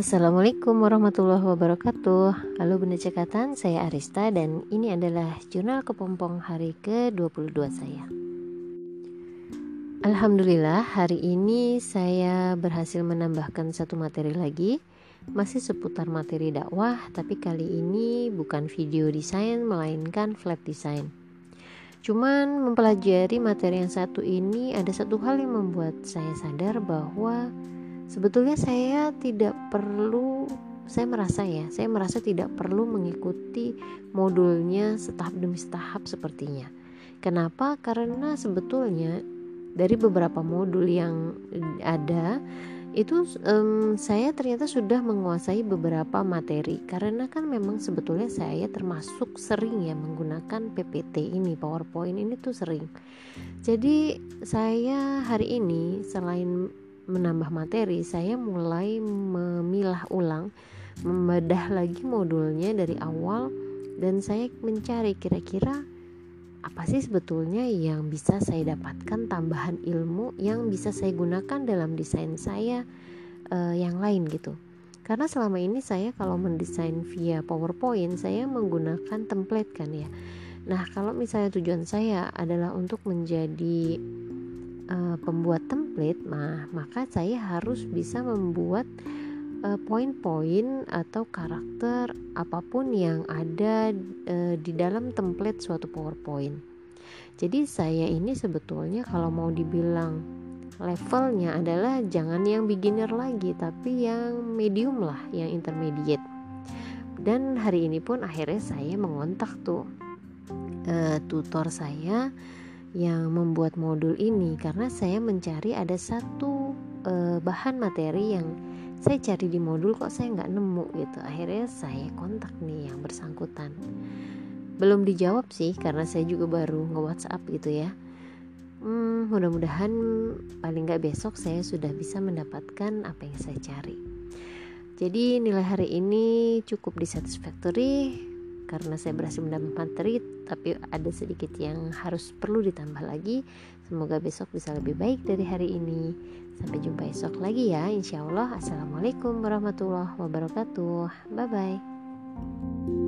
Assalamualaikum warahmatullahi wabarakatuh. Halo Bunda Cekatan, saya Arista dan ini adalah jurnal kepompong hari ke-22 saya. Alhamdulillah hari ini saya berhasil menambahkan satu materi lagi. Masih seputar materi dakwah tapi kali ini bukan video desain melainkan flat design. Cuman mempelajari materi yang satu ini ada satu hal yang membuat saya sadar bahwa sebetulnya saya tidak perlu saya merasa ya, saya merasa tidak perlu mengikuti modulnya setahap demi setahap sepertinya. Kenapa? Karena sebetulnya dari beberapa modul yang ada itu um, saya ternyata sudah menguasai beberapa materi karena kan memang sebetulnya saya termasuk sering ya menggunakan PPT ini PowerPoint ini tuh sering jadi saya hari ini selain menambah materi saya mulai memilah ulang membedah lagi modulnya dari awal dan saya mencari kira-kira apa sih sebetulnya yang bisa saya dapatkan tambahan ilmu yang bisa saya gunakan dalam desain saya uh, yang lain gitu. Karena selama ini saya kalau mendesain via PowerPoint saya menggunakan template kan ya. Nah kalau misalnya tujuan saya adalah untuk menjadi pembuat template nah maka saya harus bisa membuat uh, poin-poin atau karakter apa pun yang ada uh, di dalam template suatu PowerPoint. Jadi saya ini sebetulnya kalau mau dibilang levelnya adalah jangan yang beginner lagi tapi yang medium lah, yang intermediate. Dan hari ini pun akhirnya saya mengontak tuh uh, tutor saya yang membuat modul ini karena saya mencari ada satu uh, bahan materi yang saya cari di modul kok saya nggak nemu gitu. Akhirnya saya kontak nih yang bersangkutan. Belum dijawab sih karena saya juga baru nge WhatsApp gitu ya. Hmm, mudah-mudahan paling nggak besok saya sudah bisa mendapatkan apa yang saya cari. Jadi nilai hari ini cukup dissatisfactory karena saya berhasil mendapat materi tapi ada sedikit yang harus perlu ditambah lagi. Semoga besok bisa lebih baik dari hari ini. Sampai jumpa esok lagi ya insya Allah. Assalamualaikum warahmatullahi wabarakatuh. Bye bye